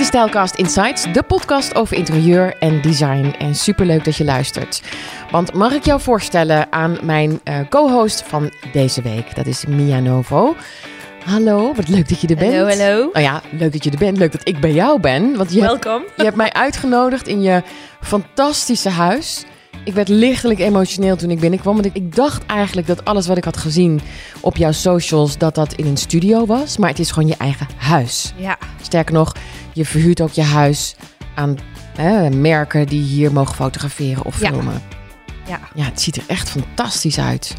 Dit is Stijlcast Insights, de podcast over interieur en design. En superleuk dat je luistert. Want mag ik jou voorstellen aan mijn uh, co-host van deze week? Dat is Mia Novo. Hallo, wat leuk dat je er bent. Hallo, hallo. Nou ja, leuk dat je er bent. Leuk dat ik bij jou ben. Want je Welkom. Hebt, je hebt mij uitgenodigd in je fantastische huis. Ik werd lichtelijk emotioneel toen ik binnenkwam. Want ik, dacht eigenlijk dat alles wat ik had gezien op jouw socials... dat dat in een studio was. Maar het is gewoon je eigen huis. Ja. Sterker nog, je verhuurt ook je huis aan hè, merken die hier mogen fotograferen of filmen. Ja. Ja. ja, het ziet er echt fantastisch uit.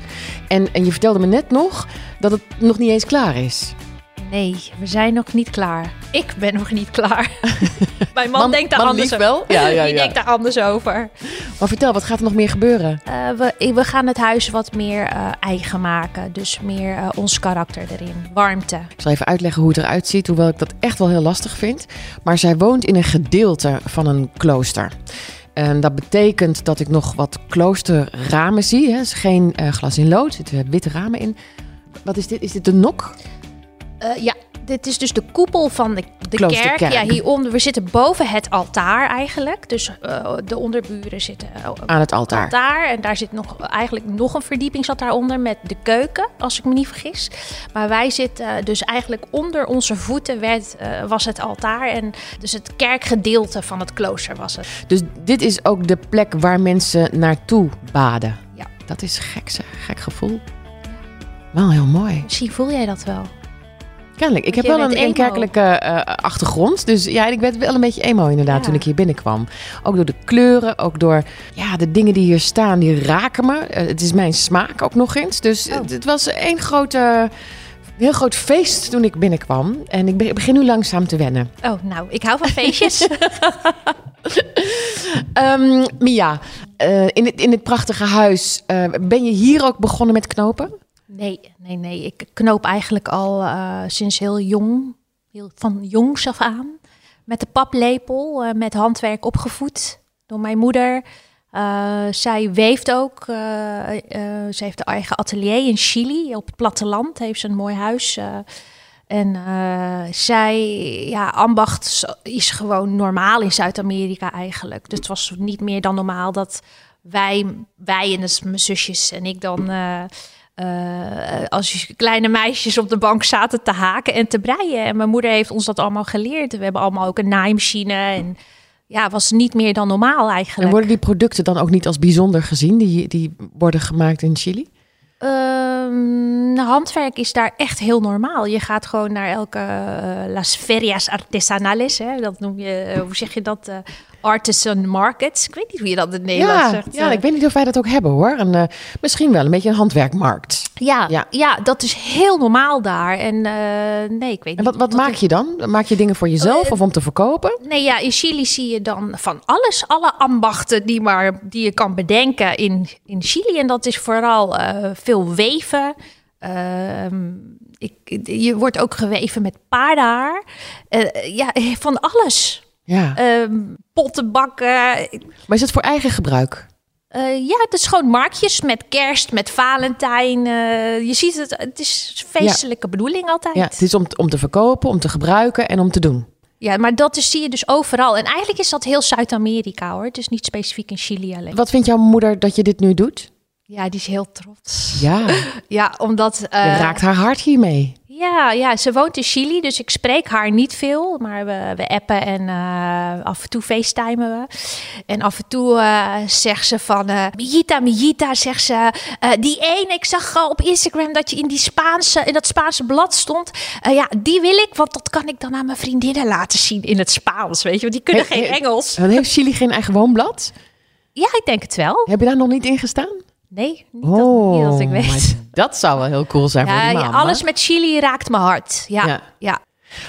En, en je vertelde me net nog dat het nog niet eens klaar is. Nee, we zijn nog niet klaar. Ik ben nog niet klaar. Mijn man, Man- denkt daar man anders over. wel? Ja, ja, Die ja. denkt daar anders over. Maar vertel, wat gaat er nog meer gebeuren? Eh, we, we gaan het huis wat meer eh, eigen maken. Dus meer eh, ons karakter erin. Warmte. Ik zal even uitleggen hoe het eruit ziet, hoewel ik dat echt wel heel lastig vind. Maar zij woont in een gedeelte van een klooster. En dat betekent dat ik nog wat kloosterramen zie. Het is geen eh, glas in lood, er zitten witte ramen in. Wat is dit? Is dit de nok? Eh, ja, dit is dus de koepel van de, de kerk. Ja, hieronder. We zitten boven het altaar eigenlijk. Dus eh, de onderburen zitten eh, Aan het altaar. altaar. En daar zit nog, eigenlijk nog een verdieping zat daaronder met de keuken, als ik me niet vergis. Maar wij zitten dus eigenlijk onder onze voeten werd, was het altaar. En dus het kerkgedeelte van het klooster was het. Dus dit is ook de plek waar mensen naartoe baden. Ja. Dat is gek, zeg. gek gevoel. Wel heel mooi. Misschien voel jij dat wel. Kennelijk. Ik heb wel een, bent een emo. kerkelijke eh, achtergrond. Dus ja, ik werd wel een beetje emo inderdaad Ja. toen ik hier binnenkwam. Ook door de kleuren, ook door ja, de dingen die hier staan, die raken me. Eh, het is mijn smaak ook nog eens. Dus Oh. het, het was één grote, heel groot feest toen ik binnenkwam. En ik be- begin nu langzaam te wennen. Oh, nou, ik hou van feestjes. Ehm, Mia, eh, in, in dit prachtige huis, ben je hier ook begonnen met knopen? Nee, nee, nee. Ik knoop eigenlijk al eh, sinds heel jong, heel, van jongs af aan. Met de paplepel, eh, met handwerk opgevoed door mijn moeder. Eh, zij weeft ook. ze heeft een eigen atelier in Chili. Op het platteland heeft ze een mooi huis. en zij, ja, ambacht is gewoon normaal in Zuid-Amerika eigenlijk. Dus het was niet meer dan normaal dat wij, wij en dus mijn zusjes en ik dan... eh, als kleine meisjes op de bank zaten te haken en te breien. En mijn moeder heeft ons dat allemaal geleerd. We hebben allemaal ook een naaimachine. En ja, was niet meer dan normaal En eigenlijk. worden die producten dan ook niet als bijzonder gezien, die, die worden gemaakt in Chili? Ehm, handwerk is daar echt heel normaal. Je gaat gewoon naar elke eh, Las Ferias Artesanales. Hè? Dat noem je, eh, hoe zeg je dat? Artisan markets. Ik weet niet hoe je dat in het Nederlands Ja, zegt. ja, eh. ik weet niet of wij dat ook hebben hoor. En, eh, misschien wel een beetje een handwerkmarkt. ja, Ja. ja. dat is heel normaal daar. En eh, nee, ik weet En niet. wat, wat maak je dan? Maak je dingen voor jezelf of om te verkopen? Nee, ja, in Chili zie je dan van alles, alle ambachten die, maar, die je kan bedenken in, in Chili. En dat is vooral veel weven. Ehm, ik, je wordt ook geweven met paardenhaar. Ja, van alles. Ja. Ehm potten bakken. Maar is het voor eigen gebruik? Eh, ja, het is gewoon marktjes met kerst, met Valentijn. Eh, je ziet het, het is feestelijke bedoeling altijd. Ja, het is om, om te verkopen, om te gebruiken en om te doen. Ja, maar dat is, zie je dus overal. En eigenlijk is dat heel Zuid-Amerika hoor. Het is niet specifiek in Chili alleen. Wat vindt jouw moeder dat je dit nu doet? Ja, die is heel trots. Ja, Ja, omdat... je eh, raakt haar hart hiermee. Ja, ja, ze woont in Chili, dus ik spreek haar niet veel. Maar we, we appen en eh, af en toe facetimen we. En af en toe eh, zegt ze van... eh Mijita, Mijita, zegt ze... die ene, ik zag op Instagram dat je in, die Spaanse, in dat Spaanse blad stond. Ja, die wil ik, want dat kan ik dan aan mijn vriendinnen laten zien in het Spaans. Weet je, want die kunnen He- geen Engels. Heeft Chili geen eigen woonblad? Ja, ik denk het wel. Heb je daar nog niet in gestaan? Nee, niet, dat, niet dat ik weet. Oh, dat zou wel heel cool zijn voor Ja, die ja, mama. alles met Chili raakt mijn hart. Ja, Ja. ja.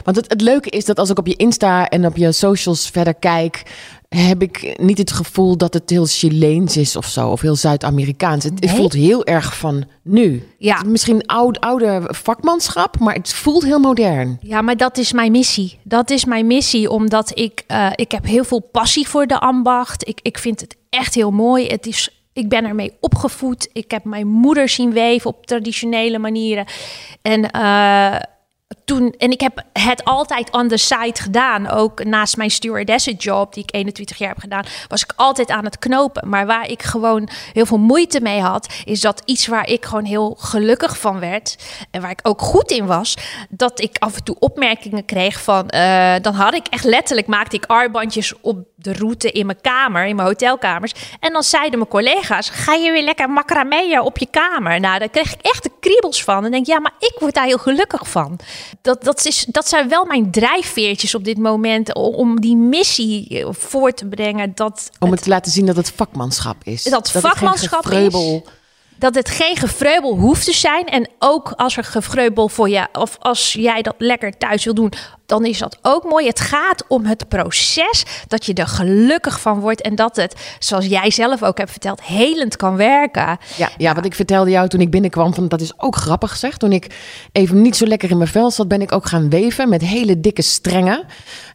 Want het, het leuke is dat als ik op je Insta en op je socials verder kijk, heb ik niet het gevoel dat het heel Chileens is of zo, of heel Zuid-Amerikaans. Het, voelt heel erg van nu. Ja. Misschien oud, oude vakmanschap, maar het voelt heel modern. Ja, maar dat is mijn missie. Dat is mijn missie, omdat ik, eh, ik heb heel veel passie voor de ambacht. Ik, ik vind het echt heel mooi. Het is, ik ben ermee opgevoed. Ik heb mijn moeder zien weven op traditionele manieren. En eh, toen, en ik heb het altijd on the side gedaan. Ook naast mijn stewardessenjob, die ik 21 jaar heb gedaan, was ik altijd aan het knopen. Maar waar ik gewoon heel veel moeite mee had, is dat iets waar ik gewoon heel gelukkig van werd. En waar ik ook goed in was, dat ik af en toe opmerkingen kreeg van. eh, dan had ik echt letterlijk, maakte ik armbandjes op de route in mijn kamer, in mijn hotelkamers. En dan zeiden mijn collega's: Ga je weer lekker macrameën op je kamer? Nou, daar kreeg ik echt de kriebels van. En denk, ja, maar ik word daar heel gelukkig van. Dat, dat, is, dat zijn wel mijn drijfveertjes op dit moment om, die missie eh, voor te brengen. Dat Om het te laten zien dat het vakmanschap is. Dat het geen vakmanschap gevreubel- dat het geen gevreubel hoeft te zijn. En ook als er gevreubel voor je, of als jij dat lekker thuis wil doen, dan is dat ook mooi. Het gaat om het proces, dat je er gelukkig van wordt en dat het, zoals jij zelf ook hebt verteld, helend kan werken. Ja, ja, wat ik vertelde jou toen ik binnenkwam, van, dat is ook grappig gezegd. Toen ik even niet zo lekker in mijn vel zat, ben ik ook gaan weven met hele dikke strengen.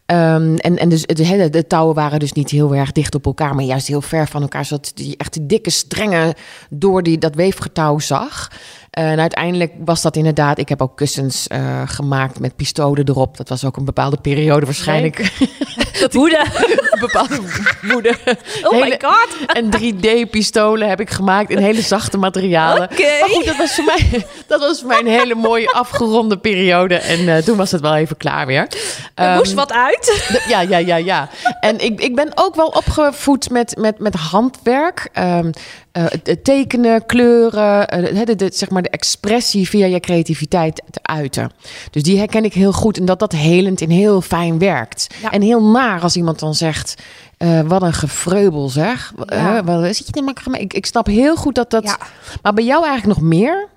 Ehm, en en dus, de, de touwen waren dus niet heel erg dicht op elkaar, maar juist heel ver van elkaar, zodat die echt die dikke strengen door die, dat weefgetouw zag. En uiteindelijk was dat inderdaad, ik heb ook kussens eh, gemaakt met pistolen erop. Dat was ook een bepaalde periode waarschijnlijk. Woede. een bepaalde woede. Oh my god. en 3D-pistolen heb ik gemaakt in hele zachte materialen. Oké. Maar goed, dat was, voor mij, dat was voor mij een hele mooie afgeronde periode. En eh, toen was het wel even klaar weer. Er Ehm, moest wat uit. de- ja, ja, ja, ja. En ik, ik ben ook wel opgevoed met, met, met handwerk. Ehm, eh, tekenen, kleuren, eh, de, zeg maar de expressie via je creativiteit te uiten. Dus die herken ik heel goed. En dat dat helend en heel fijn werkt. Ja. En heel naar als iemand dan zegt... eh, wat een gevreubel zeg. Ja. Eh, wat zit je maken? Ik, ik snap heel goed dat dat... Ja. Maar bij jou eigenlijk nog meer?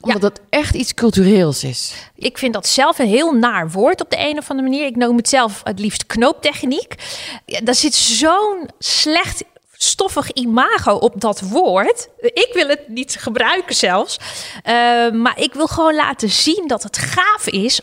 Omdat dat echt iets cultureels is. Ik vind dat zelf een heel naar woord op de een of andere manier. Ik noem het zelf het liefst knooptechniek. Ja, daar zit zo'n slecht stoffig imago op dat woord. Ik wil het niet gebruiken zelfs. Eh, maar ik wil gewoon laten zien dat het gaaf is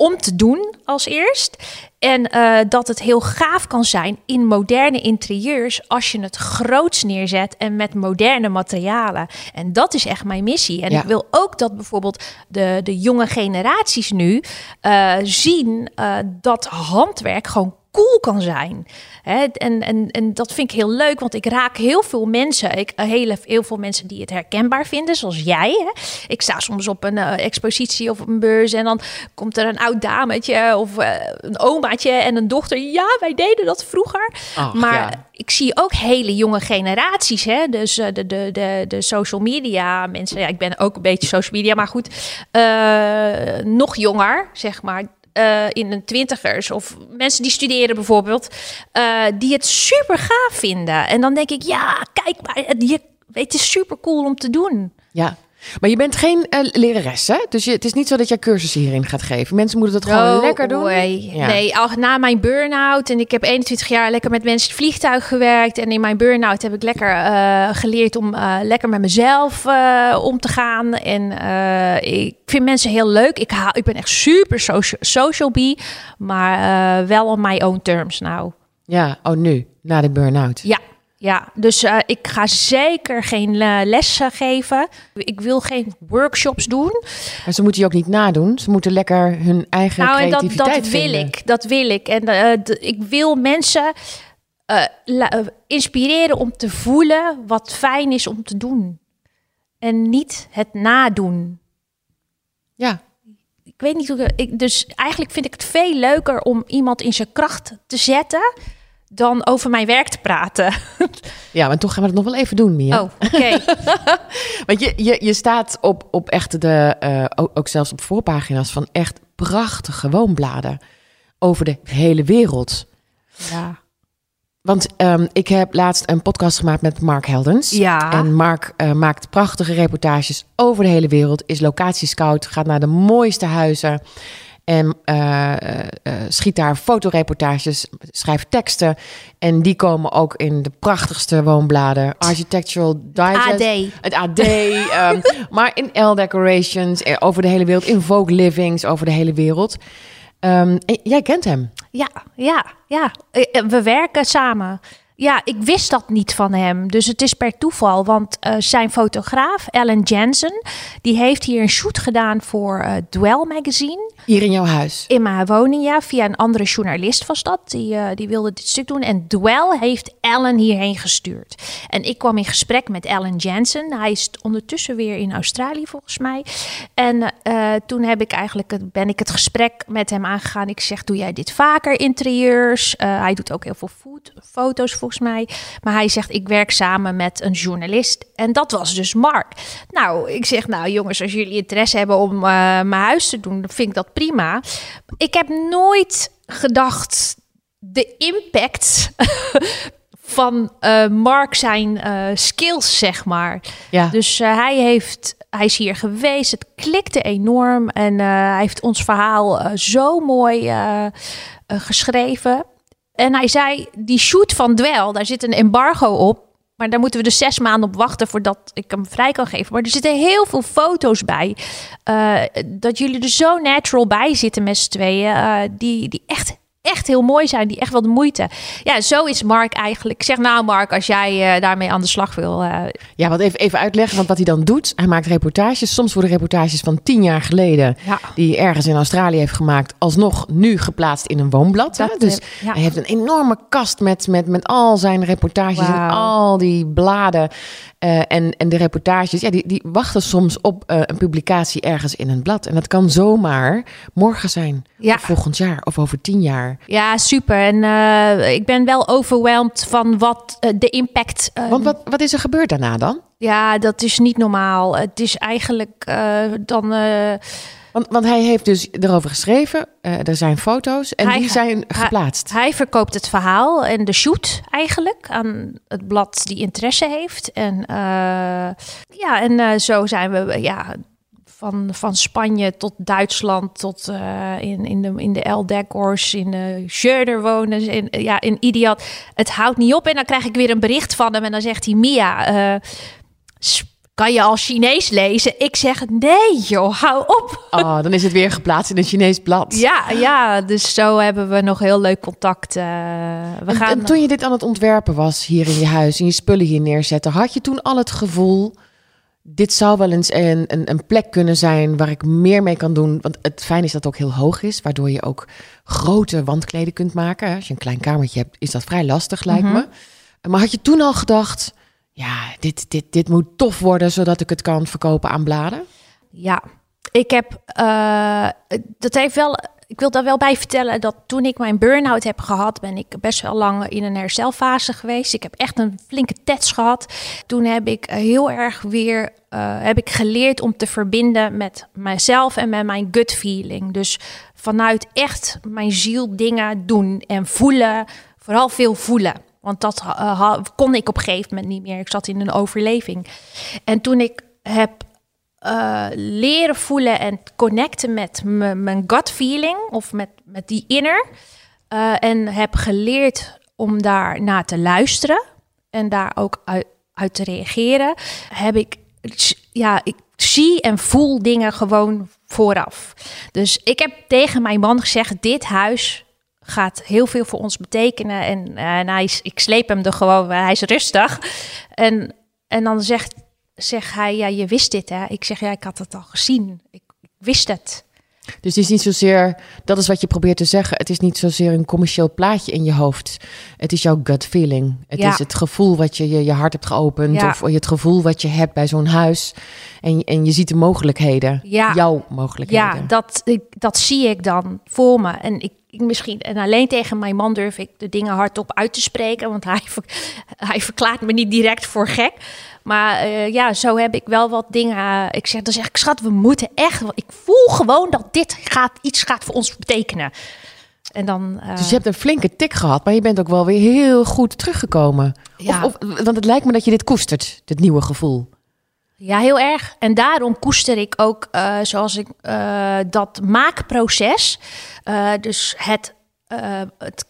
om te doen als eerst. En eh, dat het heel gaaf kan zijn in moderne interieurs als je het groots neerzet en met moderne materialen. En dat is echt mijn missie. En Ja. ik wil ook dat bijvoorbeeld de, de jonge generaties nu eh, zien eh, dat handwerk gewoon cool kan zijn. Hè, en, en, en dat vind ik heel leuk, want ik raak heel veel mensen, ik, eh, heel, heel veel mensen die het herkenbaar vinden, zoals jij. Hè. Ik sta soms op een eh, expositie of op een beurs en dan komt er een oud dametje of eh, een omaatje en een dochter. Ja, wij deden dat vroeger. Ach, maar ja. ik zie ook hele jonge generaties, hè? dus de, de, de, de social media mensen. Ja, ik ben ook een beetje social media, maar goed, nog jonger, zeg maar. Eh, in een twintigers of mensen die studeren bijvoorbeeld, eh, die het super gaaf vinden. En dan denk ik, ja, kijk maar, je, het is super cool om te doen. Ja. Maar je bent geen eh, lerares, hè? Dus je, het is niet zo dat jij cursussen hierin gaat geven. Mensen moeten dat gewoon lekker doen. Ja. Nee, al na mijn burn-out en ik heb 21 jaar lekker met mensen het vliegtuig gewerkt. En in mijn burn-out heb ik lekker eh, geleerd om eh, lekker met mezelf om te gaan. En ik vind mensen heel leuk. Ik, ben echt super social, social bee, maar wel on my own terms nou. Ja, oh nu, na de burn-out. Ja, ja. dus eh, ik ga zeker geen eh, lessen geven. Ik wil geen workshops doen. Maar ze moeten je ook niet nadoen. Ze moeten lekker hun eigen Nou, en dat, creativiteit dat wil vinden. ik. Dat wil ik. En eh, ik wil mensen la- inspireren om te voelen wat fijn is om te doen. En niet het nadoen. Ja, Ik weet niet hoe ik. Dus eigenlijk vind ik het veel leuker om iemand in zijn kracht te zetten. Dan over mijn werk te praten. ja, maar toch gaan we het nog wel even doen, Mia. Oh, oké. Want je, je, je staat op, op echt de, eh, ook, ook zelfs op voorpagina's van echt prachtige woonbladen over de hele wereld. ja. Want ehm, ik heb laatst een podcast gemaakt met Mark Heldens. Ja. En Mark eh, maakt prachtige reportages over de hele wereld. Is locatiescout, gaat naar de mooiste huizen. En eh, eh, eh, schiet daar fotoreportages, schrijft teksten. En die komen ook in de prachtigste woonbladen. Architectural Digest. AD. Het AD. ehm, maar in L Decorations, over de hele wereld. In Vogue Livings, over de hele wereld. Ehm, jij kent hem. Ja, ja, ja. We werken samen. Ja, ik wist dat niet van hem. Dus het is per toeval. Want zijn fotograaf, Ellen Jensen, die heeft hier een shoot gedaan voor eh, Dwell Magazine. Hier in jouw huis? In mijn woning, ja. Via een andere journalist was dat. Die, uh, die wilde dit stuk doen. En Dwell heeft Ellen hierheen gestuurd. En ik kwam in gesprek met Ellen Jensen. Hij is ondertussen weer in Australië, volgens mij. En uh, toen heb ik eigenlijk het, ben ik het gesprek met hem aangegaan. Ik zeg, doe jij dit vaker, interieurs? Uh, hij doet ook heel veel food, foto's, volgens mij. Maar hij zegt, ik werk samen met een journalist. En dat was dus Mark. Nou, ik zeg, nou jongens, als jullie interesse hebben om mijn huis te doen, dan vind ik dat. Ik heb nooit gedacht de impact van uh, Mark zijn uh, skills, zeg maar. Ja. Dus uh, hij, heeft, hij is hier geweest. Het klikte enorm. En hij heeft ons verhaal zo mooi geschreven. En hij zei, die shoot van Dwel, daar zit een embargo op. Maar daar moeten we dus zes maanden op wachten voordat ik hem vrij kan geven. Maar er zitten heel veel foto's bij. Uh, dat jullie er zo natural bij zitten met z'n tweeën. Uh, die, die echt echt heel mooi zijn, die echt wel de moeite. Ja, zo is Mark eigenlijk. Ik zeg nou, Mark, als jij uh, daarmee aan de slag wil. Uh... Ja, wat even, even uitleggen, want wat hij dan doet. Hij maakt reportages. Soms worden reportages van tien jaar geleden, ja. die hij ergens in Australië heeft gemaakt, alsnog nu geplaatst in een woonblad. Dat, dus ja. hij heeft een enorme kast met, met, met al zijn reportages Wow. en al die bladen. Uh, en, en de reportages, ja, die, die wachten soms op een publicatie ergens in een blad. En dat kan zomaar morgen zijn, Ja. of volgend jaar, of over tien jaar. Ja, super. En uh, ik ben wel overweldigd van wat uh, de impact. Uh, Want wat, wat is er gebeurd daarna dan? Ja, dat is niet normaal. Het is eigenlijk dan. Want, want hij heeft dus erover geschreven. Uh, er zijn foto's en Hij die zijn geplaatst. Hij verkoopt het verhaal en de shoot eigenlijk aan het blad die interesse heeft. En uh, ja, en uh, zo zijn we ja, van, van Spanje tot Duitsland tot uh, in, in de, in de El Decors, in de Schöder wonen. In, ja, in Idiot. Het houdt niet op en dan krijg ik weer een bericht van hem en dan zegt hij Mia... Uh, kan je al Chinees lezen? Ik zeg nee, joh, hou op. Oh, dan is het weer geplaatst in een Chinees blad. Ja, ja, dus zo hebben we nog heel leuk contact. Uh, we en, gaan... en toen je dit aan het ontwerpen was hier in je huis en je spullen hier neerzetten, had je toen al het gevoel, dit zou wel eens een, een, een plek kunnen zijn waar ik meer mee kan doen? Want het fijn is dat het ook heel hoog is, waardoor je ook grote wandkleden kunt maken. Als je een klein kamertje hebt, is dat vrij lastig, lijkt Mhm. me. Maar had je toen al gedacht, ja, dit, dit, dit moet tof worden, zodat ik het kan verkopen aan bladen? Ja, ik heb, uh, dat heeft wel, ik wil daar wel bij vertellen dat toen ik mijn burn-out heb gehad, ben ik best wel lang in een herstelfase geweest. Ik heb echt een flinke tets gehad. Toen heb ik heel erg weer, uh, heb ik geleerd om te verbinden met mijzelf en met mijn gut feeling. Dus vanuit echt mijn ziel dingen doen en voelen, vooral veel voelen. Want dat uh, kon ik op een gegeven moment niet meer. Ik zat in een overleving. En toen ik heb uh, leren voelen en connecten met mijn gut feeling of met, met die inner. Uh, en heb geleerd om daar naar te luisteren en daar ook uit, uit te reageren. Heb ik, ja, ik zie en voel dingen gewoon vooraf. Dus ik heb tegen mijn man gezegd: dit huis gaat heel veel voor ons betekenen. En, uh, en hij is, ik sleep hem er gewoon, hij is rustig. En, en dan zegt, zegt hij, ja, je wist dit hè? Ik zeg, ja, ik had het al gezien. Ik, ik wist het. Dus het is niet zozeer, dat is wat je probeert te zeggen. Het is niet zozeer een commercieel plaatje in je hoofd. Het is jouw gut feeling. Het Ja. is het gevoel wat je, je je hart hebt geopend. Ja. Of het gevoel wat je hebt bij zo'n huis. En, en je ziet de mogelijkheden. Ja. Jouw mogelijkheden. Ja, dat, ik, dat zie ik dan voor me. En ik, ik misschien, en alleen tegen mijn man durf ik de dingen hardop uit te spreken, want hij, hij verklaart me niet direct voor gek. Maar eh, ja, zo heb ik wel wat dingen. Ik zeg, dan zeg ik, schat, we moeten echt. Ik voel gewoon dat dit gaat, iets gaat voor ons betekenen. En dan. eh, Dus je hebt een flinke tik gehad, maar je bent ook wel weer heel goed teruggekomen. Ja. Of, of, want het lijkt me dat je dit koestert, dit nieuwe gevoel. Ja, heel erg. En daarom koester ik ook, uh, zoals ik uh, dat maakproces. Dus het, het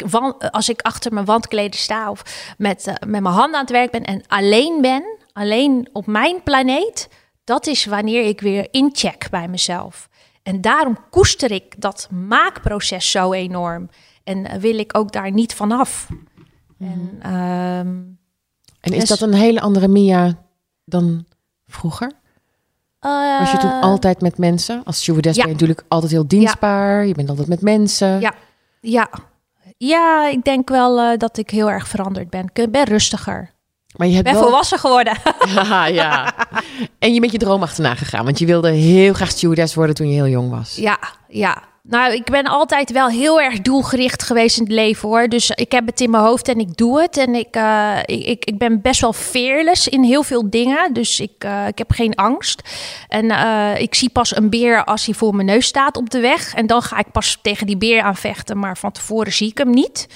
als ik achter mijn wandkleden sta of met, met mijn handen aan het werk ben en alleen ben, alleen op mijn planeet, dat is wanneer ik weer incheck bij mezelf. En daarom koester ik dat maakproces zo enorm. En wil ik ook daar niet vanaf. Mm. En, um, en is dus... dat een hele andere Mia dan vroeger? Was je toen Eh, altijd met mensen? Als stewardess ja. ben je natuurlijk altijd heel dienstbaar. Je bent altijd met mensen. Ja. Ja. Ja, ik denk wel eh, dat ik heel erg veranderd ben. Ik ben rustiger. Maar je hebt ben wel... volwassen geworden. Ja, ja. En je bent je droom achterna gegaan. Want je wilde heel graag stewardess worden toen je heel jong was. Ja, ja. Nou, ik ben altijd wel heel erg doelgericht geweest in het leven hoor. Dus ik heb het in mijn hoofd en ik doe het. En ik, eh, ik, ik, ik ben best wel fearless in heel veel dingen. Dus ik, eh, ik heb geen angst. En eh, ik zie pas een beer als hij voor mijn neus staat op de weg. En dan ga ik pas tegen die beer aan vechten. Maar van tevoren zie ik hem niet.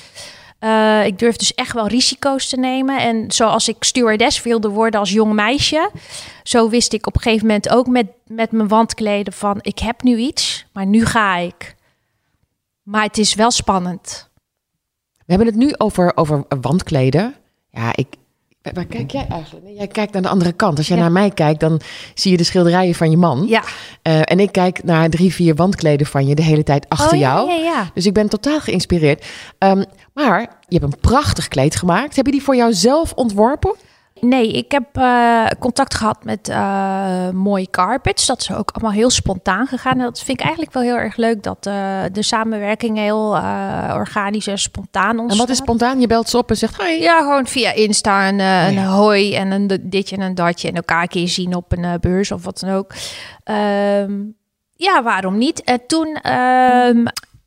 Eh, ik durf dus echt wel risico's te nemen. En zoals ik stewardess wilde worden als jong meisje, zo wist ik op een gegeven moment ook met, met mijn wandkleden van ik heb nu iets, maar nu ga ik. Maar het is wel spannend. We hebben het nu over, over wandkleden. Ja, ik... Waar kijk jij eigenlijk? Jij kijkt naar de andere kant. Als jij Ja. naar mij kijkt, dan zie je de schilderijen van je man. Ja. Eh, en ik kijk naar drie, vier wandkleden van je de hele tijd achter Oh, jou. Ja, ja. Dus ik ben totaal geïnspireerd. Ehm, maar je hebt een prachtig kleed gemaakt. Heb je die voor jou zelf ontworpen? Nee, ik heb eh, contact gehad met eh mooie carpets. Dat is ook allemaal heel spontaan gegaan. En dat vind ik eigenlijk wel heel erg leuk dat eh, de samenwerking heel organisch en spontaan ontstaat. En wat is spontaan? Je belt ze op en zegt, hoi. Ja, gewoon via Insta een, eh, een hoi en een ditje en een datje. En elkaar een keer zien op een beurs of wat dan ook. Ehm, ja, waarom niet? En toen, ehm,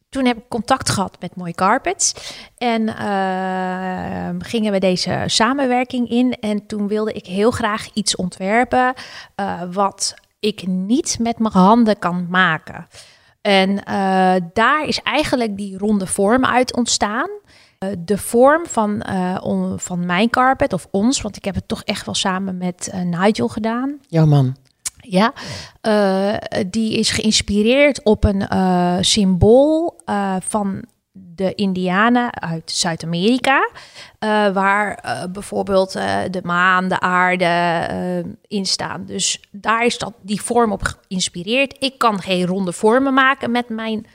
toen heb ik contact gehad met Mooi Carpets. En ehm, gingen we deze samenwerking in. En toen wilde ik heel graag iets ontwerpen eh, wat ik niet met mijn handen kan maken. En eh, daar is eigenlijk die ronde vorm uit ontstaan. Eh, de vorm van, eh, van mijn carpet, of ons, want ik heb het toch echt wel samen met eh, Nigel gedaan. Jouw man. Ja, eh, die is geïnspireerd op een eh, symbool eh, van de Indianen uit Zuid-Amerika. waar bijvoorbeeld de maan, de aarde in staan. Dus daar is dat, die vorm op geïnspireerd. Ik kan geen ronde vormen maken met mijn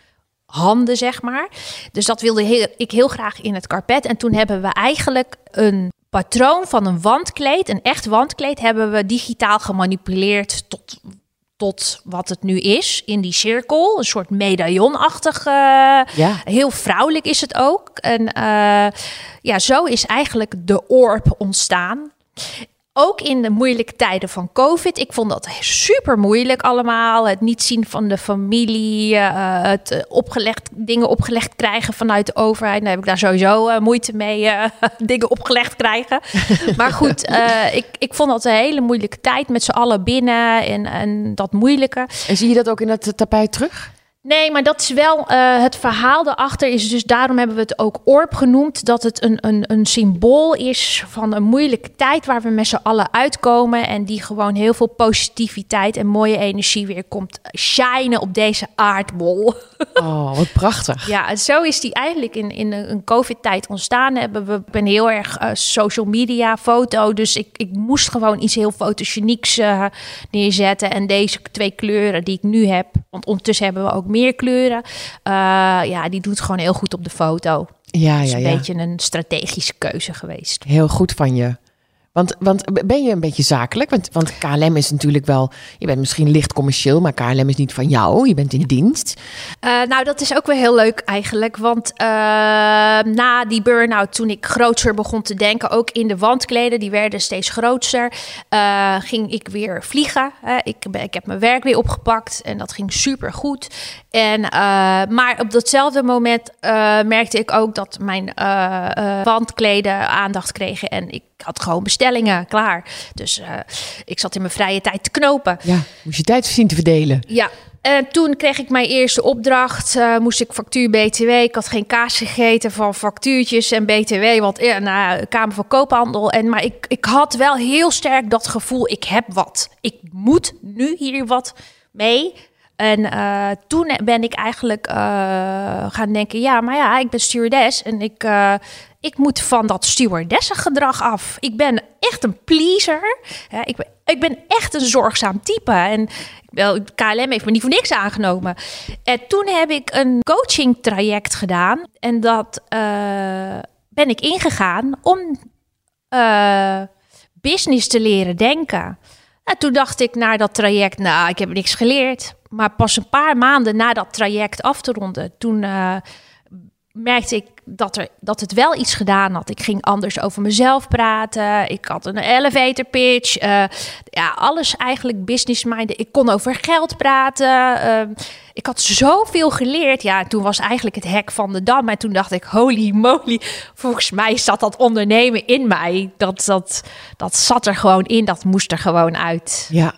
handen, zeg maar. Dus dat wilde heel, ik heel graag in het karpet. En toen hebben we eigenlijk een patroon van een wandkleed, een echt wandkleed, hebben we digitaal gemanipuleerd tot, tot wat het nu is. In die cirkel, een soort medaillonachtig. Ja. Heel vrouwelijk is het ook. En eh, ja, zo is eigenlijk de orb ontstaan. Ook in de moeilijke tijden van COVID. Ik vond dat super moeilijk allemaal. Het niet zien van de familie. eh, het eh, opgelegd, dingen opgelegd krijgen vanuit de overheid. Dan heb ik daar sowieso eh, moeite mee. dingen opgelegd krijgen. maar goed, ik, ik vond dat een hele moeilijke tijd. Met z'n allen binnen en, en dat moeilijke. En zie je dat ook in het tapijt terug? Nee, maar dat is wel eh, het verhaal daarachter. Is dus daarom hebben we het ook orb genoemd. Dat het een, een, een symbool is van een moeilijke tijd waar we met z'n allen uitkomen. En die gewoon heel veel positiviteit en mooie energie weer komt shinen op deze aardbol. Oh, wat prachtig. Ja, en zo is die eigenlijk in, in een COVID-tijd ontstaan. Hebben we, ik ben heel erg eh, social media, foto. Dus ik, ik moest gewoon iets heel fotogenieks eh, neerzetten. En deze twee kleuren die ik nu heb, want ondertussen hebben we ook meer kleuren. eh, ja, die doet gewoon heel goed op de foto. Ja, Dat is ja, een ja. beetje een strategische keuze geweest. Heel goed van je. Want, want ben je een beetje zakelijk? Want, want KLM is natuurlijk wel... Je bent misschien licht commercieel, maar KLM is niet van jou. Je bent in dienst. Eh, nou, dat is ook wel heel leuk eigenlijk. Want eh, na die burn-out, toen ik groter begon te denken, ook in de wandkleden, die werden steeds groter, eh, ging ik weer vliegen. Ik, ik heb mijn werk weer opgepakt en dat ging super goed. En, maar op datzelfde moment merkte ik ook dat mijn wandkleden aandacht kregen en ik had gewoon bestellingen klaar. Dus eh, ik zat in mijn vrije tijd te knopen. Ja, moest je tijd zien te verdelen. Ja, en toen kreeg ik mijn eerste opdracht. eh, moest ik factuur BTW. Ik had geen kaas gegeten van factuurtjes en BTW. Want ja, nou, Kamer van Koophandel. En, maar ik, ik had wel heel sterk dat gevoel, ik heb wat. Ik moet nu hier wat mee. En eh, toen ben ik eigenlijk eh, gaan denken, ja, maar ja, ik ben stewardess en ik, eh, ik moet van dat stewardessengedrag af. Ik ben echt een pleaser. Ik, ben, ik ben echt een zorgzaam type. En wel, KLM heeft me niet voor niks aangenomen. En toen heb ik een coaching traject gedaan. En dat eh, ben ik ingegaan om eh, business te leren denken. En toen dacht ik na dat traject, nou, ik heb niks geleerd. Maar pas een paar maanden na dat traject af te ronden, toen uh, merkte ik dat, er, dat het wel iets gedaan had. Ik ging anders over mezelf praten. Ik had een elevator pitch. Uh, ja, alles eigenlijk business minded. Ik kon over geld praten. Uh, ik had zoveel geleerd. Ja, toen was eigenlijk het hek van de dam. En toen dacht ik, holy moly. Volgens mij zat dat ondernemen in mij. Dat, dat, dat zat er gewoon in. Dat moest er gewoon uit. Ja,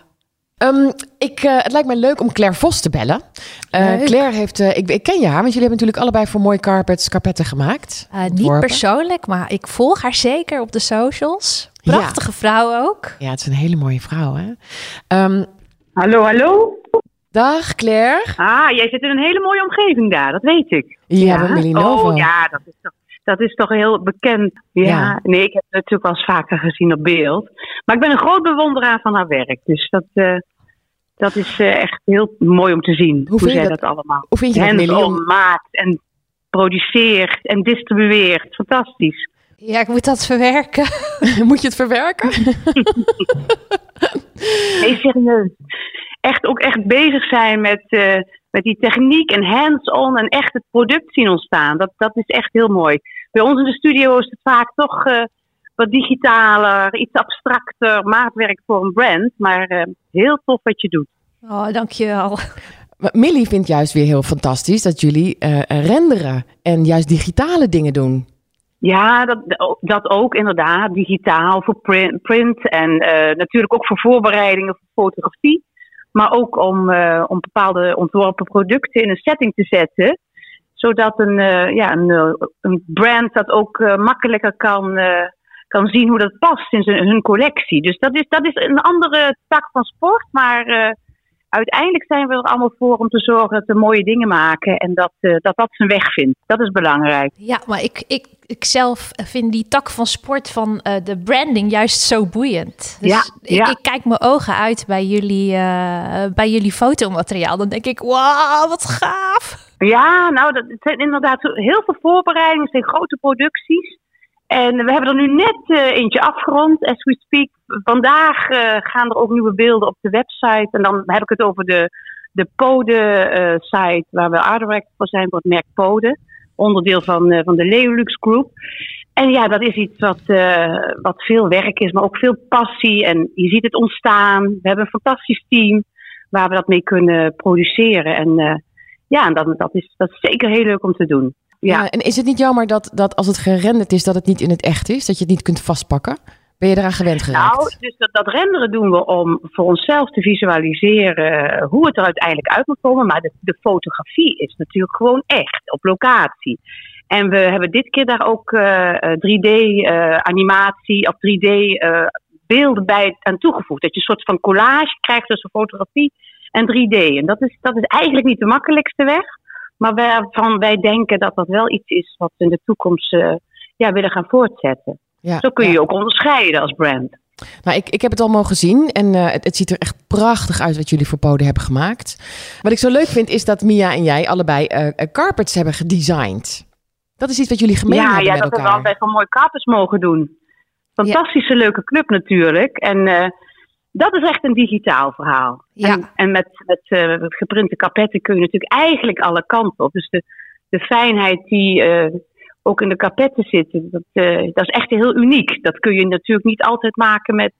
Um, ik, uh, het lijkt mij leuk om Claire Vos te bellen. Uh, Claire heeft, uh, ik, ik, ken je haar, want jullie hebben natuurlijk allebei voor Mooi Carpets carpetten gemaakt. niet persoonlijk, maar ik volg haar zeker op de socials. Prachtige ja. vrouw ook. Ja, het is een hele mooie vrouw, hè? Um, hallo, hallo. Dag Claire. Ah, jij zit in een hele mooie omgeving daar, dat weet ik. Ja, ja. Millinova. Oh ja, dat is toch dat is toch heel bekend. Ja, ja, nee, ik heb het natuurlijk wel eens vaker gezien op beeld. Maar ik ben een groot bewonderaar van haar werk. Dus dat, uh, dat is uh, echt heel mooi om te zien. Hoe, hoe zij dat, dat, allemaal hoe vind je maakt en produceert en distribueert. Fantastisch. Ja, ik moet dat verwerken. moet je het verwerken? nee, serieus. Echt ook echt bezig zijn met, uh, met die techniek en hands-on en echt het product zien ontstaan. Dat, dat is echt heel mooi. Bij ons in de studio is het vaak toch uh, wat digitaler, iets abstracter, maatwerk voor een brand. Maar uh, heel tof wat je doet. Oh, dankjewel. Millie vindt juist weer heel fantastisch dat jullie uh, renderen en juist digitale dingen doen. Ja, dat, dat ook inderdaad. Digitaal voor print, print en uh, natuurlijk ook voor voorbereidingen voor fotografie. Maar ook om, uh, om bepaalde ontworpen producten in een setting te zetten. Zodat een, uh, ja, een, een brand dat ook makkelijker kan, kan zien hoe dat past in zijn, hun collectie. Dus dat is, dat is een andere tak van sport. Maar uiteindelijk zijn we er allemaal voor om te zorgen dat we mooie dingen maken en dat dat, dat zijn weg vindt. Dat is belangrijk. Ja, maar ik, ik, ik zelf vind die tak van sport van uh, de branding juist zo boeiend. Dus ja, ik, ja. ik, kijk me ogen uit bij jullie, uh, bij jullie fotomateriaal. Dan denk ik, wauw, wat gaaf. Ja, nou, dat zijn inderdaad heel veel voorbereidingen, het zijn grote producties. En we hebben er nu net uh, eentje afgerond, as we speak. Vandaag uh, gaan er ook nieuwe beelden op de website. En dan heb ik het over de, de Pode-site, uh, waar we art director voor zijn, voor het merk Pode. Onderdeel van, van de Leolux Group. En ja, dat is iets wat, wat veel werk is, maar ook veel passie. En je ziet het ontstaan. We hebben een fantastisch team waar we dat mee kunnen produceren. En ja, dat, dat, is, dat is zeker heel leuk om te doen. Ja. ja. en is het niet jammer dat, dat als het gerenderd is, dat het niet in het echt is? Dat je het niet kunt vastpakken? Ben je eraan gewend geraakt? Nou, dus dat, dat renderen doen we om voor onszelf te visualiseren hoe het er uiteindelijk uit moet komen. Maar de, de fotografie is natuurlijk gewoon echt, op locatie. En we hebben dit keer daar ook uh, 3D-animatie uh, of 3D-beelden bij aan toegevoegd. Dat je een soort van collage krijgt tussen fotografie en 3D. En dat is, dat is eigenlijk niet de makkelijkste weg. Maar waarvan wij denken dat dat wel iets is wat we in de toekomst uh, ja, willen gaan voortzetten. Ja, Zo kun je ja. ook onderscheiden als brand. Nou, ik, ik heb het al mogen zien en uh, het, het, ziet er echt prachtig uit wat jullie voor Poden hebben gemaakt. Wat ik zo leuk vind is dat Mia en jij allebei uh, carpets hebben gedesigned. Dat is iets wat jullie gemeen ja, hebben ja, met elkaar. Ja, dat we altijd van mooie carpets mogen doen. Fantastische ja. leuke club natuurlijk. En uh, dat is echt een digitaal verhaal. Ja. En, en met, met uh, geprinte kapetten kun je natuurlijk eigenlijk alle kanten op. Dus de, de fijnheid die uh, ook in de kapetten zit, dat, uh, dat is echt heel uniek. Dat kun je natuurlijk niet altijd maken met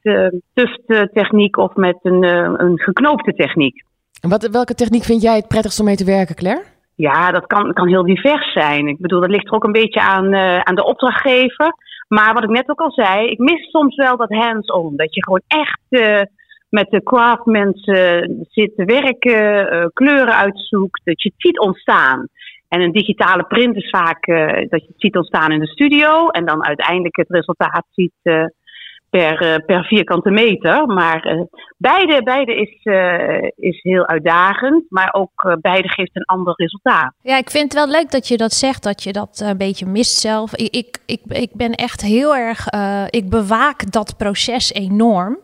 tufttechniek of met een, een geknoopte techniek. En wat, welke techniek vind jij het prettigst om mee te werken, Claire? Ja, dat kan, kan heel divers zijn. Ik bedoel, dat ligt er ook een beetje aan, aan de opdrachtgever. Maar wat ik net ook al zei, ik mis soms wel dat hands-on. Dat je gewoon echt uh, met de craftmensen zit te werken, uh, kleuren uitzoekt, dat je het ziet ontstaan. En een digitale print is vaak dat je het ziet ontstaan in de studio en dan uiteindelijk het resultaat ziet per, per vierkante meter. Maar beide, beide is, is heel uitdagend, maar ook beide geeft een ander resultaat. Ja, ik vind het wel leuk dat je dat zegt, dat je dat een beetje mist zelf. Ik, ik, ik, ik ben echt heel erg, ik bewaak dat proces enorm.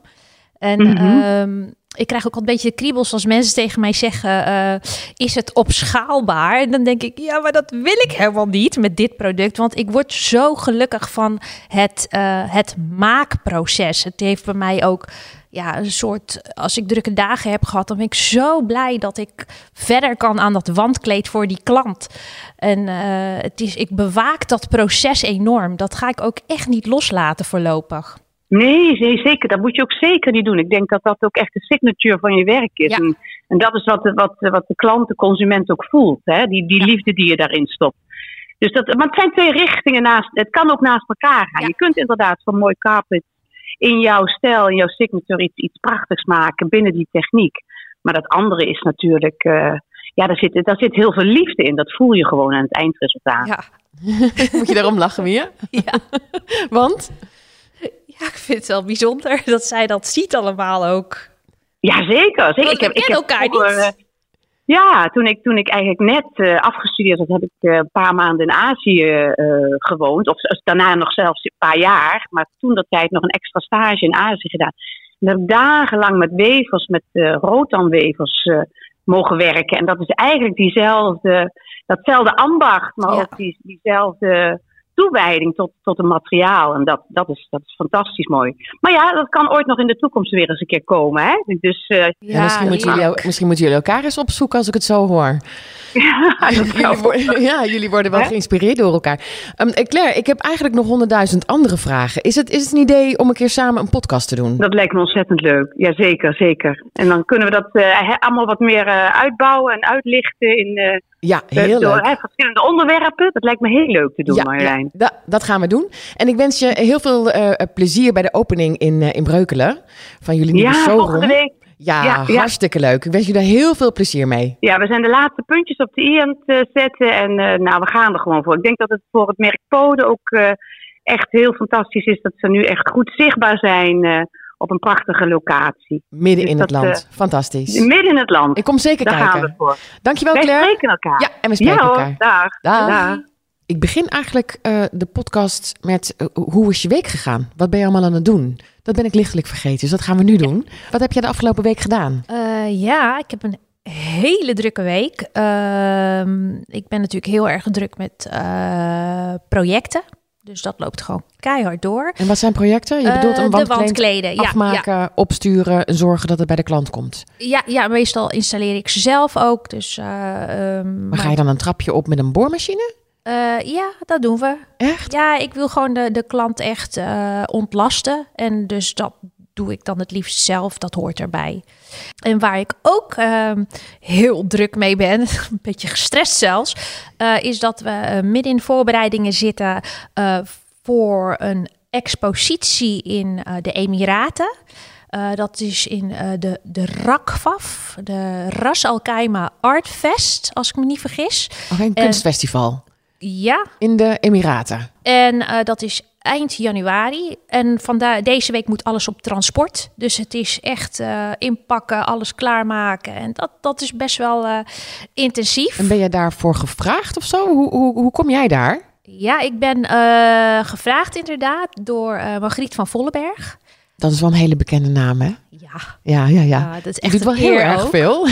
En mm -hmm. um, ik krijg ook al een beetje de kriebels als mensen tegen mij zeggen: uh, Is het opschaalbaar? En dan denk ik: Ja, maar dat wil ik helemaal niet met dit product. Want ik word zo gelukkig van het, uh, het maakproces. Het heeft bij mij ook ja, een soort, als ik drukke dagen heb gehad, dan ben ik zo blij dat ik verder kan aan dat wandkleed voor die klant. En eh, het is, ik bewaak dat proces enorm. Dat ga ik ook echt niet loslaten voorlopig. Nee, nee, zeker. Dat moet je ook zeker niet doen. Ik denk dat dat ook echt de signature van je werk is. Ja. En, en dat is wat, de- wat, wat de klant, de consument ook voelt. Hè? Die, die Ja. liefde die je daarin stopt. Dus dat, maar het zijn twee richtingen naast. Het kan ook naast elkaar gaan. Ja. Je kunt inderdaad van mooi carpet in jouw stijl, in jouw signature iets, iets prachtigs maken binnen die techniek. Maar dat andere is natuurlijk. eh, ja, daar zit, daar zit heel veel liefde in. Dat voel je gewoon aan het eindresultaat. Ja, Moet je daarom lachen, Mia? ja. Want? Ja, ik vind het wel bijzonder dat zij dat ziet allemaal ook. Ja, zeker. zeker. Want we kennen elkaar vroeger, niet. eh, ja, toen ik, toen ik eigenlijk net eh, afgestudeerd had, heb ik eh, een paar maanden in Azië gewoond. Of daarna nog zelfs een paar jaar. Maar toen dat tijd nog een extra stage in Azië gedaan. En heb ik dagenlang met wevers, met rotanwevers mogen werken. En dat is eigenlijk diezelfde, datzelfde ambacht, maar Ja. ook die, diezelfde toewijding tot, tot een materiaal. En dat, dat, is, dat is fantastisch mooi. Maar ja, dat kan ooit nog in de toekomst weer eens een keer komen. Hè? Dus eh, Ja, misschien, moeten jullie, misschien moeten jullie elkaar eens opzoeken als ik het zo hoor. ja, jullie, worden, ja, jullie worden wel geïnspireerd door elkaar. Ehm, eh, Claire, ik heb eigenlijk nog honderdduizend andere vragen. Is het, is het een idee om een keer samen een podcast te doen? dat lijkt me ontzettend leuk. Ja, zeker, zeker. En dan kunnen we dat eh, allemaal wat meer uitbouwen en uitlichten in Ja, heel door, leuk. hè, verschillende onderwerpen. Dat lijkt me heel leuk te doen, Ja, Marjolein. ja, da- dat gaan we doen. En ik wens je heel veel eh, plezier bij de opening in, eh, in Breukelen van jullie nieuwe Ja, showroom. week. Ja, hartstikke leuk. Ik wens je daar heel veel plezier mee. Ja, we zijn de laatste puntjes op de i aan het eh, zetten. En eh, nou, we gaan er gewoon voor. Ik denk dat het voor het merk Pode ook eh, echt heel fantastisch is dat ze nu echt goed zichtbaar zijn eh, op een prachtige locatie. Midden Dus in het land. Fantastisch. Midden in het land. Ik kom zeker Daar gaan we kijken. voor. Dankjewel, Wij Claire. spreken elkaar. Ja, en we spreken ja hoor, elkaar. dag. Dag. Dag. Ik begin eigenlijk eh, de podcast met eh, hoe is je week gegaan? Wat ben je allemaal aan het doen? Dat ben ik lichtelijk vergeten, dus dat gaan we nu doen. Wat heb jij de afgelopen week gedaan? Eh, ja, ik heb een hele drukke week. Ehm, ik ben natuurlijk heel erg druk met eh, projecten. Dus dat loopt gewoon keihard door. En wat zijn projecten? Je bedoelt Eh, een de wandkleed wandkleden. Ja, ja, afmaken, opsturen en zorgen dat het bij de klant komt. ja, ja, meestal installeer ik ze zelf ook. Dus, eh, ehm, Maar ga je dan een trapje op met een boormachine? eh, ja, dat doen we. Echt? Ja, ik wil gewoon de, de klant echt eh, ontlasten. En dus dat doe ik dan het liefst zelf. Dat hoort erbij. En waar ik ook ehm, heel druk mee ben, een beetje gestrest zelfs, eh, is dat we eh, midden in voorbereidingen zitten eh, voor een expositie in de Emiraten. Dat is in de, de RAKFAF, de Ras Al Khaimah Art Fest, als ik me niet vergis. Of een kunstfestival Ja, in de Emiraten. en dat is eind januari. En vandaar deze week moet alles op transport. Dus het is echt eh, inpakken, alles klaarmaken. En dat, dat is best wel eh, intensief. En ben je daarvoor gevraagd of zo? Hoe, hoe, hoe kom jij daar? Ja, ik ben eh, gevraagd inderdaad door Margriet van Vollenberg. Dat is wel een hele bekende naam, hè? Ja, Ja, ja, ja. dat is Ze echt doet wel heel erg veel.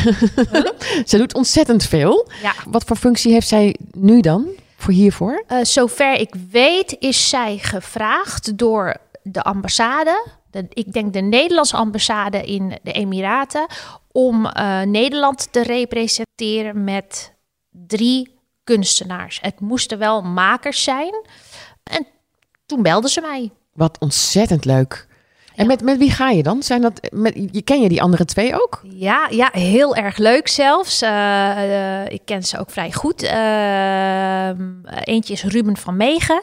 Ze doet ontzettend veel. Ja. Wat voor functie heeft zij nu dan voor hiervoor? Eh, zover ik weet is zij gevraagd door de ambassade, de, ik denk de Nederlandse ambassade in de Emiraten, om eh, Nederland te representeren met drie kunstenaars. Het moesten wel makers zijn. En toen belden ze mij. Wat ontzettend leuk. En met, met wie ga je dan? Zijn dat, met, je, ken je die andere twee ook? Ja, ja heel erg leuk zelfs. Eh, eh, ik ken ze ook vrij goed. Ehm, eentje is Ruben van Megen.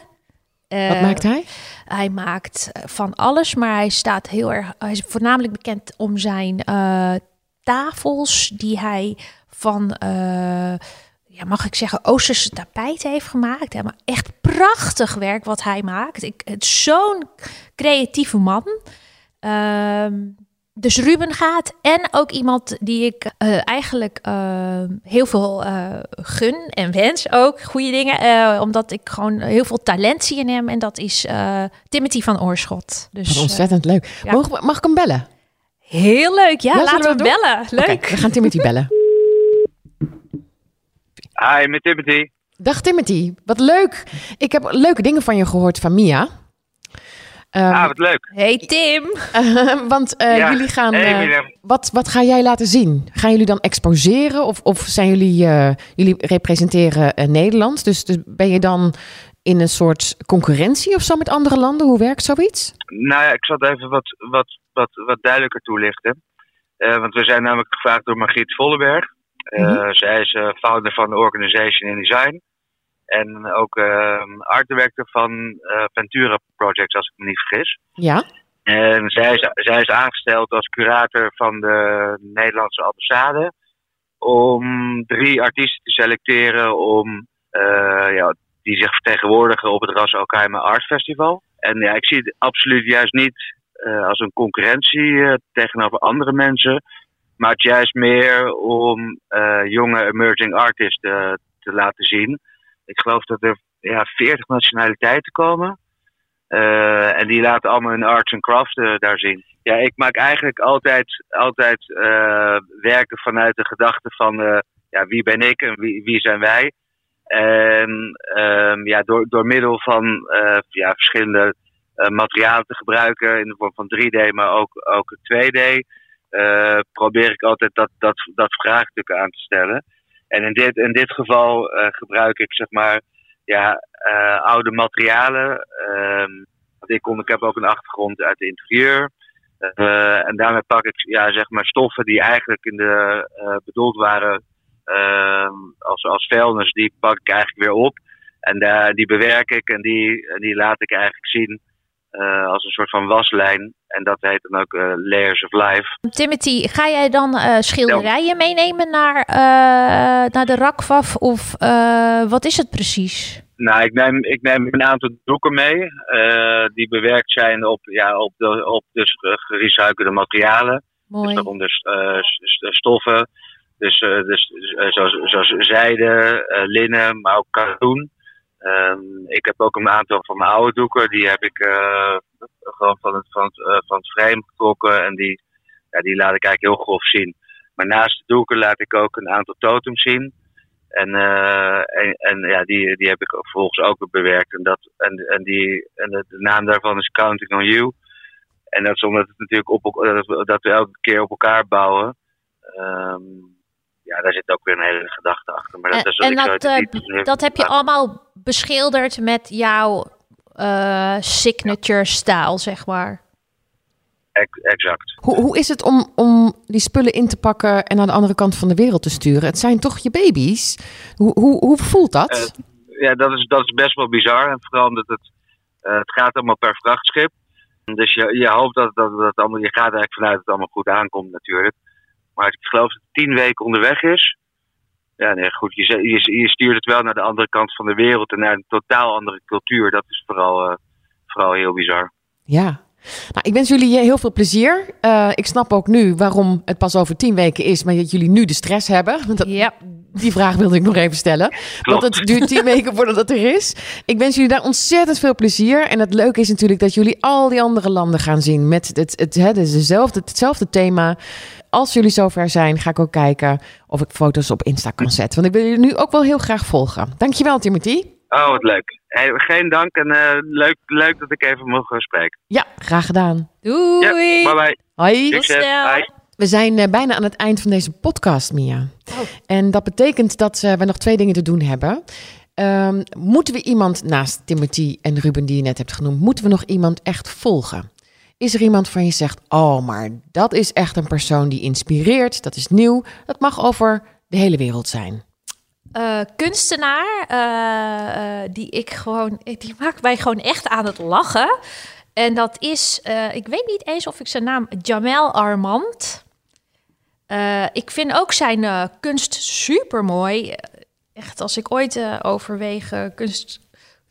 Eh, Wat maakt hij? Hij maakt eh, van alles, maar hij staat heel erg. Hij is voornamelijk bekend om zijn eh, tafels die hij van, eh, ja, mag ik zeggen, Oosterse tapijten heeft gemaakt. Maar echt prachtig werk wat hij maakt. Ik, het zo'n creatieve man. Ehm, dus Ruben gaat en ook iemand die ik eh, eigenlijk eh, heel veel eh, gun en wens ook. Goede dingen, eh, omdat ik gewoon heel veel talent zie in hem. En dat is eh, Timothy van Oorschot. Dus Wat eh, ontzettend leuk. ja. Mag, mag ik hem bellen? heel leuk. Ja, Ja, laten we we dat bellen. Leuk. We gaan Timothy bellen. Hi, met Timothy. Dag Timothy, wat leuk. Ik heb leuke dingen van je gehoord van Mia. Ehm, ah, wat leuk. Hey Tim. want uh, Ja. jullie gaan. Hey, eh, wat, wat ga jij laten zien? Gaan jullie dan exposeren? Of, of zijn jullie. eh, jullie representeren eh, Nederland. Dus, dus ben je dan in een soort concurrentie of zo met andere landen? Hoe werkt zoiets? Nou ja, ik zal het even wat, wat, wat, wat duidelijker toelichten. Eh, want we zijn namelijk gevraagd door Margriet Vollenberg. Eh, Mhm. Zij is eh, founder van de Organization in Design. En ook art director van eh, Ventura Projects, als ik me niet vergis. Ja. En zij is, zij is aangesteld als curator van de Nederlandse ambassade. Om drie artiesten te selecteren om, eh, ja, die zich vertegenwoordigen op het Ras Al Khaimah Art Festival. En ja, ik zie het absoluut juist niet eh, als een concurrentie tegenover andere mensen. Maar het juist meer om jonge emerging artists te laten zien. Ik geloof dat er ja, 40 nationaliteiten komen. Eh, en die laten allemaal hun arts en crafts eh, daar zien. Ja, ik maak eigenlijk altijd, altijd eh, werken vanuit de gedachte van ja, wie ben ik en wie, wie zijn wij. En ehm, ja, door, door middel van ja, verschillende materialen te gebruiken in de vorm van 3D, maar ook, ook 2D, eh, probeer ik altijd dat, dat, dat vraagstuk aan te stellen. En in dit, in dit geval eh, gebruik ik zeg maar ja, eh, oude materialen. Ehm, want ik, kom, ik heb ook een achtergrond uit de interieur. Eh, en daarmee pak ik ja, zeg maar stoffen die eigenlijk in de, bedoeld waren ehm, als, als vuilnis, die pak ik eigenlijk weer op. En die bewerk ik en die, en die laat ik eigenlijk zien eh, als een soort van waslijn. En dat heet dan ook eh, Layers of Life. Timothy, ga jij dan eh, schilderijen meenemen naar, naar de Rakvaf? Of wat is het precies? Nou, ik neem, ik neem een aantal doeken mee. die bewerkt zijn op, ja, op, de, op dus gerecyclede materialen. Dus Mooi. daaronder eh, s- s- stoffen. Dus, dus zoals, zoals zijde, linnen, maar ook katoen. Ehm, ik heb ook een aantal van mijn oude doeken. Die heb ik eh, gewoon van het, van, het, eh, van het frame getrokken. En die, ja, die laat ik eigenlijk heel grof zien. Maar naast de doeken laat ik ook een aantal totems zien. En, eh, en, en ja, die, die heb ik vervolgens ook weer bewerkt. En, dat, en, en, die, en de, naam daarvan is Counting on You. En dat is omdat het natuurlijk op, elk- dat we, dat we elke keer op elkaar bouwen. Ehm, ja, daar zit ook weer een hele gedachte achter. Maar dat, En- is en dat, eh, Dat heb je allemaal beschilderd met jouw eh, signature stijl, zeg maar. Ex- Exact. Hoe, hoe is het om, om die spullen in te pakken en naar de andere kant van de wereld te sturen? Het zijn toch je baby's? Hoe, hoe, hoe voelt dat? Ja, dat is, dat is best wel bizar. En vooral omdat het, eh, het gaat allemaal per vrachtschip. Dus je, je hoopt dat, dat, dat allemaal, je gaat eigenlijk vanuit dat het allemaal goed aankomt natuurlijk. Maar ik geloof dat het tien weken onderweg is. Ja, nee, goed. Je, je, je stuurt het wel naar de andere kant van de wereld en naar een totaal andere cultuur. Dat is vooral, eh, vooral heel bizar. Ja. Nou, ik wens jullie heel veel plezier. Eh, ik snap ook nu waarom het pas over tien weken is, maar dat jullie nu de stress hebben. Want dat, Ja. Die vraag wilde ik nog even stellen. Klopt. Want het duurt tien weken voordat het er is. Ik wens jullie daar ontzettend veel plezier. En het leuke is natuurlijk dat jullie al die andere landen gaan zien. Met het, het, hè, dus dezelfde, hetzelfde thema. Als jullie zover zijn, ga ik ook kijken of ik foto's op Insta kan zetten. Want ik wil jullie nu ook wel heel graag volgen. Dankjewel, Timothy. Oh, wat leuk. Hey, geen dank en eh, leuk, leuk dat ik even mocht gaan spreken. Ja, graag gedaan. Doei! Ja, bye bye. Hoi. Succes. Bye. We zijn eh, bijna aan het eind van deze podcast, Mia. Oh. En dat betekent dat eh, we nog twee dingen te doen hebben. Ehm, moeten we iemand naast Timothy en Ruben die je net hebt genoemd, moeten we nog iemand echt volgen? Is er iemand van je zegt, oh, maar dat is echt een persoon die inspireert, dat is nieuw, dat mag over de hele wereld zijn. Eh, kunstenaar, eh, eh, die ik gewoon, die maakt mij gewoon echt aan het lachen. En dat is, ik weet niet eens of ik zijn naam, Jamel Armand. Ik vind ook zijn kunst super mooi. Echt, als ik ooit overweeg kunst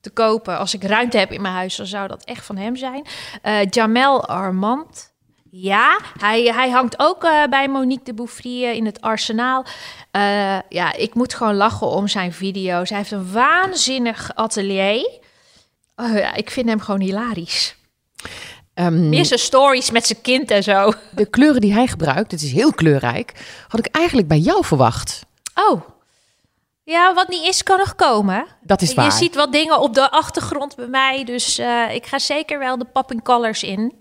te kopen, als ik ruimte heb in mijn huis, dan zou dat echt van hem zijn. Eh, Jamel Armand. Ja, hij, hij hangt ook eh, bij Monique de Bouffry eh, in het arsenaal. Eh, ja, ik moet gewoon lachen om zijn video's. Hij heeft een waanzinnig atelier. Oh, ja, ik vind hem gewoon hilarisch. Ehm, Meer zijn stories met zijn kind en zo. de kleuren die hij gebruikt, het is heel kleurrijk, had ik eigenlijk bij jou verwacht. Oh, Ja, wat niet is, kan nog komen. Dat is waar. Je ziet wat dingen op de achtergrond bij mij. Dus eh, ik ga zeker wel de pop colors in.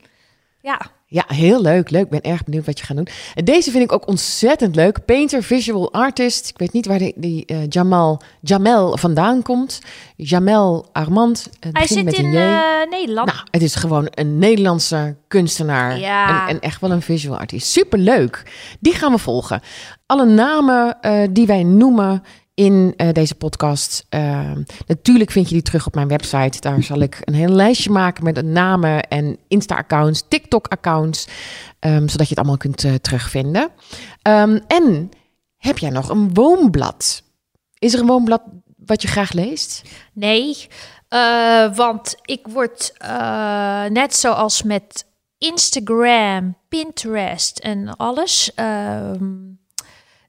Ja. Ja, heel leuk. Leuk. Ik ben erg benieuwd wat je gaat doen. En deze vind ik ook ontzettend leuk. Painter, visual artist. Ik weet niet waar die, die uh, Jamal, Jamel vandaan komt. Jamel Armand. Het Hij zit met in uh, Nederland. Nou, het is gewoon een Nederlandse kunstenaar. Ja. En, en echt wel een visual artist. Superleuk. Die gaan we volgen. Alle namen die wij noemen in uh, deze podcast. Uh, natuurlijk vind je die terug op mijn website. Daar zal ik een heel lijstje maken met namen en Insta-accounts, TikTok-accounts, um, zodat je het allemaal kunt uh, terugvinden. Um, en heb jij nog een woonblad? Is er een woonblad wat je graag leest? Nee, uh, want ik word net zoals met Instagram, Pinterest en alles.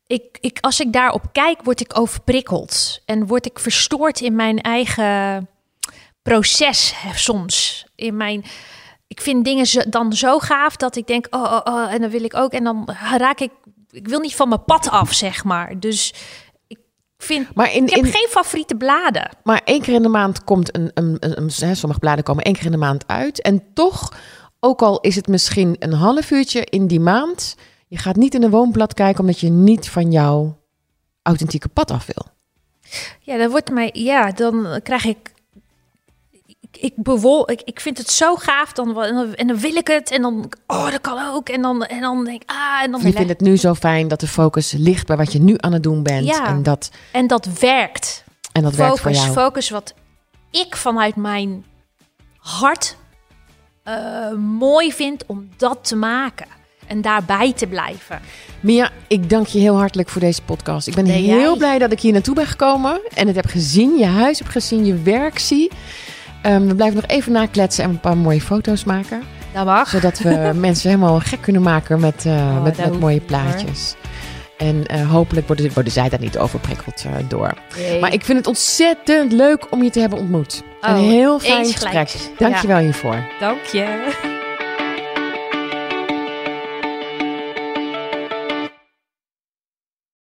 Ik, ik, als ik daarop kijk, word ik overprikkeld. En word ik verstoord in mijn eigen proces soms. In mijn, ik vind dingen dan zo gaaf dat ik denk, oh, oh, oh, en dan wil ik ook. En dan raak ik, ik wil niet van mijn pad af, zeg maar. Dus ik vind, maar in, ik heb in, geen favoriete bladen. Maar één keer in de maand komt een, een, een, een hè, sommige bladen komen één keer in de maand uit. En toch, ook al is het misschien een half uurtje in die maand... Je gaat niet in een woonblad kijken omdat je niet van jouw authentieke pad af wil. Ja, dan wordt mij, ja, dan krijg ik. Ik, ik bewol, ik, ik vind het zo gaaf, dan, en, dan, en dan wil ik het, en dan, oh, dat kan ook, en dan, en dan denk ik, ah, en dan. Je vindt het nu zo fijn dat de focus ligt bij wat je nu aan het doen bent. Ja, en dat, en dat werkt. En dat focus, werkt voor jou. Focus wat ik vanuit mijn hart uh, mooi vind om dat te maken en daarbij te blijven. Mia, ik dank je heel hartelijk voor deze podcast. Ik ben Nee, heel jij? blij dat ik hier naartoe ben gekomen en het heb gezien, je huis heb gezien, je werk zie. Ehm, we blijven nog even nakletsen en een paar mooie foto's maken. Dat mag. Zodat we mensen helemaal gek kunnen maken met, uh, Oh, met, met mooie hoor. plaatjes. En uh, hopelijk worden, worden zij daar niet overprikkeld uh, door. Nee. Maar ik vind het ontzettend leuk om je te hebben ontmoet. Oh, een heel fijn gesprek. Dank je wel hiervoor. Dank je.